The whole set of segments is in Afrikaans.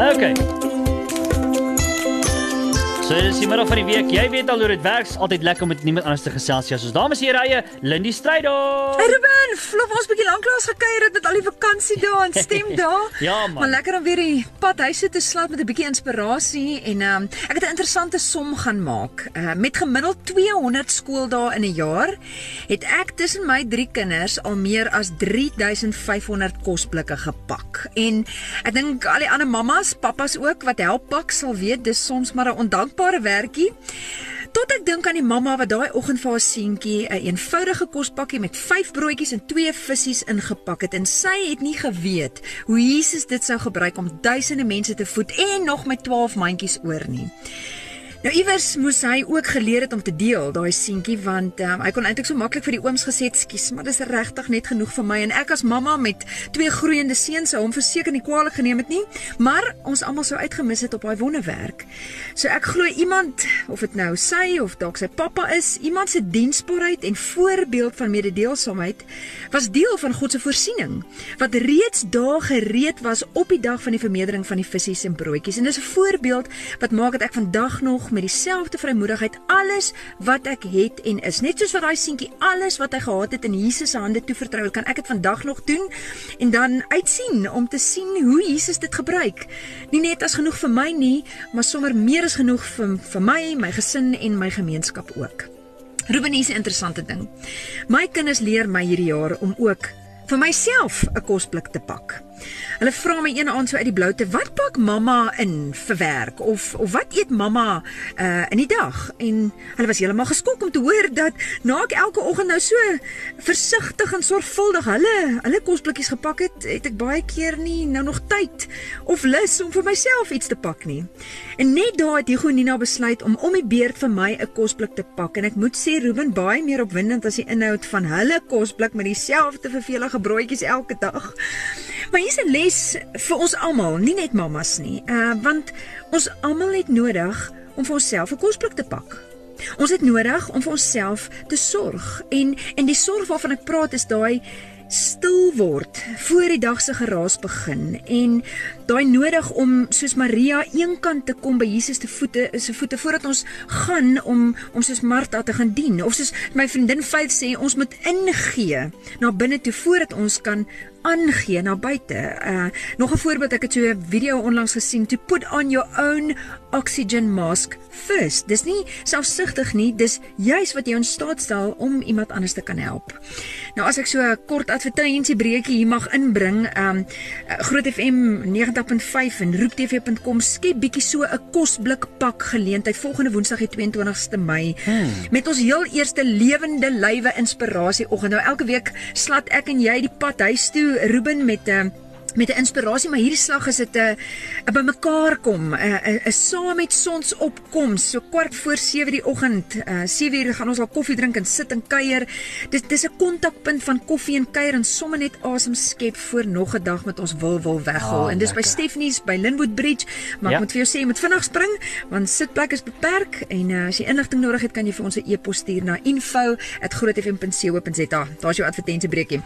Okay. So dis die middel van die week. Jy weet al hoe dit werk. Altyd lekker om met niemand anders te gesels nie. Soos dames en here, Lindy Strydom. Hey Ruben, vlof ons bietjie lanklaas gekuier het met al die vakansie dae en stem dae. ja man. Maar lekker om weer die pad huis toe te slaap met 'n bietjie inspirasie en ehm um, ek het 'n interessante som gaan maak. Uh, met gemiddeld 200 skooldae in 'n jaar het ek tussen my drie kinders al meer as 3500 kosblikke gepak. En ek dink al die ander mammas, pappas ook wat help pak sal weet dis soms maar 'n ondankbare werkie. Tot ek dink aan die mamma wat daai oggend vir haar seentjie 'n een eenvoudige kospakkie met 5 broodjies en 2 visse ingepak het en sy het nie geweet hoe Jesus dit sou gebruik om duisende mense te voed en nog met 12 mandjies oor nie. Nou iewers moes hy ook geleer het om te deel, daai seentjie, want um, hy kon eintlik so maklik vir die ooms gesê het, "Skus, maar dis regtig net genoeg vir my." En ek as mamma met twee groeiende seuns sou hom verseker nie kwaadlik geneem het nie, maar ons almal sou uitgemis het op daai wonderwerk. So ek glo iemand, of dit nou sy of dalk sy pappa is, iemand se diensbaarheid en voorbeeld van mededeelsaamheid was deel van God se voorsiening, wat reeds daar gereed was op die dag van die vermeerdering van die visse en broodjies. En dis 'n voorbeeld wat maak dat ek vandag nog met dieselfde vrymoedigheid alles wat ek het en is. Net soos wat daai seentjie alles wat hy gehad het in Jesus se hande toevertrou het, kan ek dit vandag nog doen en dan uitsien om te sien hoe Jesus dit gebruik. Nie net as genoeg vir my nie, maar sommer meer as genoeg vir vir my, my gesin en my gemeenskap ook. Ruben is 'n interessante ding. My kinders leer my hierdie jaar om ook vir myself 'n kosblik te pak. Hulle vra my een aand so uit die bloute, "Wat pak mamma in vir werk of of wat eet mamma uh in die dag?" En hulle was heeltemal geskok om te hoor dat na ek elke oggend nou so versigtig en sorgvuldig hulle hulle kosblikkies gepak het, het ek baie keer nie nou nog tyd of lus om vir myself iets te pak nie. En net daar het Hugo Nina besluit om om die beurt vir my 'n kosblik te pak en ek moet sê Ruben baie meer opwindend as die inhoud van hulle kosblik met dieselfde vervelige broodjies elke dag. Maar hier's 'n les vir ons almal, nie net mammas nie. Uh want ons almal het nodig om vir onsself 'n kosblik te pak. Ons het nodig om vir onsself te sorg en en die sorg waarvan ek praat is daai stil word voor die dag se geraas begin en daai nodig om soos Maria eenkant te kom by Jesus se voete se voete voordat ons gaan om om soos Martha te gaan dien of soos my vriendin Faith sê ons moet ingee na binne toe voordat ons kan aangee na buite. Uh nog 'n voorbeeld, ek het so 'n video onlangs gesien to put on your own oxygen mask first. Dis nie selfsugtig nie, dis juis wat jou in staat stel om iemand anders te kan help. Nou as ek so 'n kort advertensie breekie hier mag inbring, um Groot FM 90.5 en roeptv.com skep bietjie so 'n kosblik pak geleentheid volgende Woensdag die 22ste Mei hmm. met ons heel eerste lewende lywe inspirasie oggend. Nou elke week slat ek en jy die pad huis toe Ruben met 'n uh, met 'n inspirasie, maar hierdie slag is dit 'n 'n bymekaar kom, 'n 'n saam met sonsopkoms, so kwart voor 7 die oggend, uh 7 uur gaan ons al koffie drink en sit en kuier. Dit dis 'n kontakpunt van koffie en kuier en sommer net asem skep voor nog 'n dag met ons wil wil weghol. Oh, en dis lekker. by Stephanie's by Linwood Bridge, maar ja. ek moet vir jou sê jy moet vinnig spring want sitplek is beperk en uh, as jy inligting nodig het, kan jy vir ons 'n e-pos stuur na info@grootfm.co.za. Daar's jou advertensiebreekie.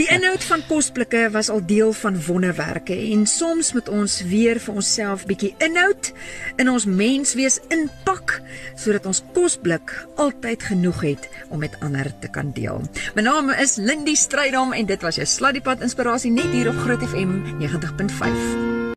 Die inhoud van kosblikke was al deel van wonderwerke en soms moet ons weer vir onsself bietjie inhoud in ons menswees inpak sodat ons kosblik altyd genoeg het om met ander te kan deel. My naam is Lindy Strydom en dit was jou Sladdiepad inspirasie net hier op Groot FM 90.5.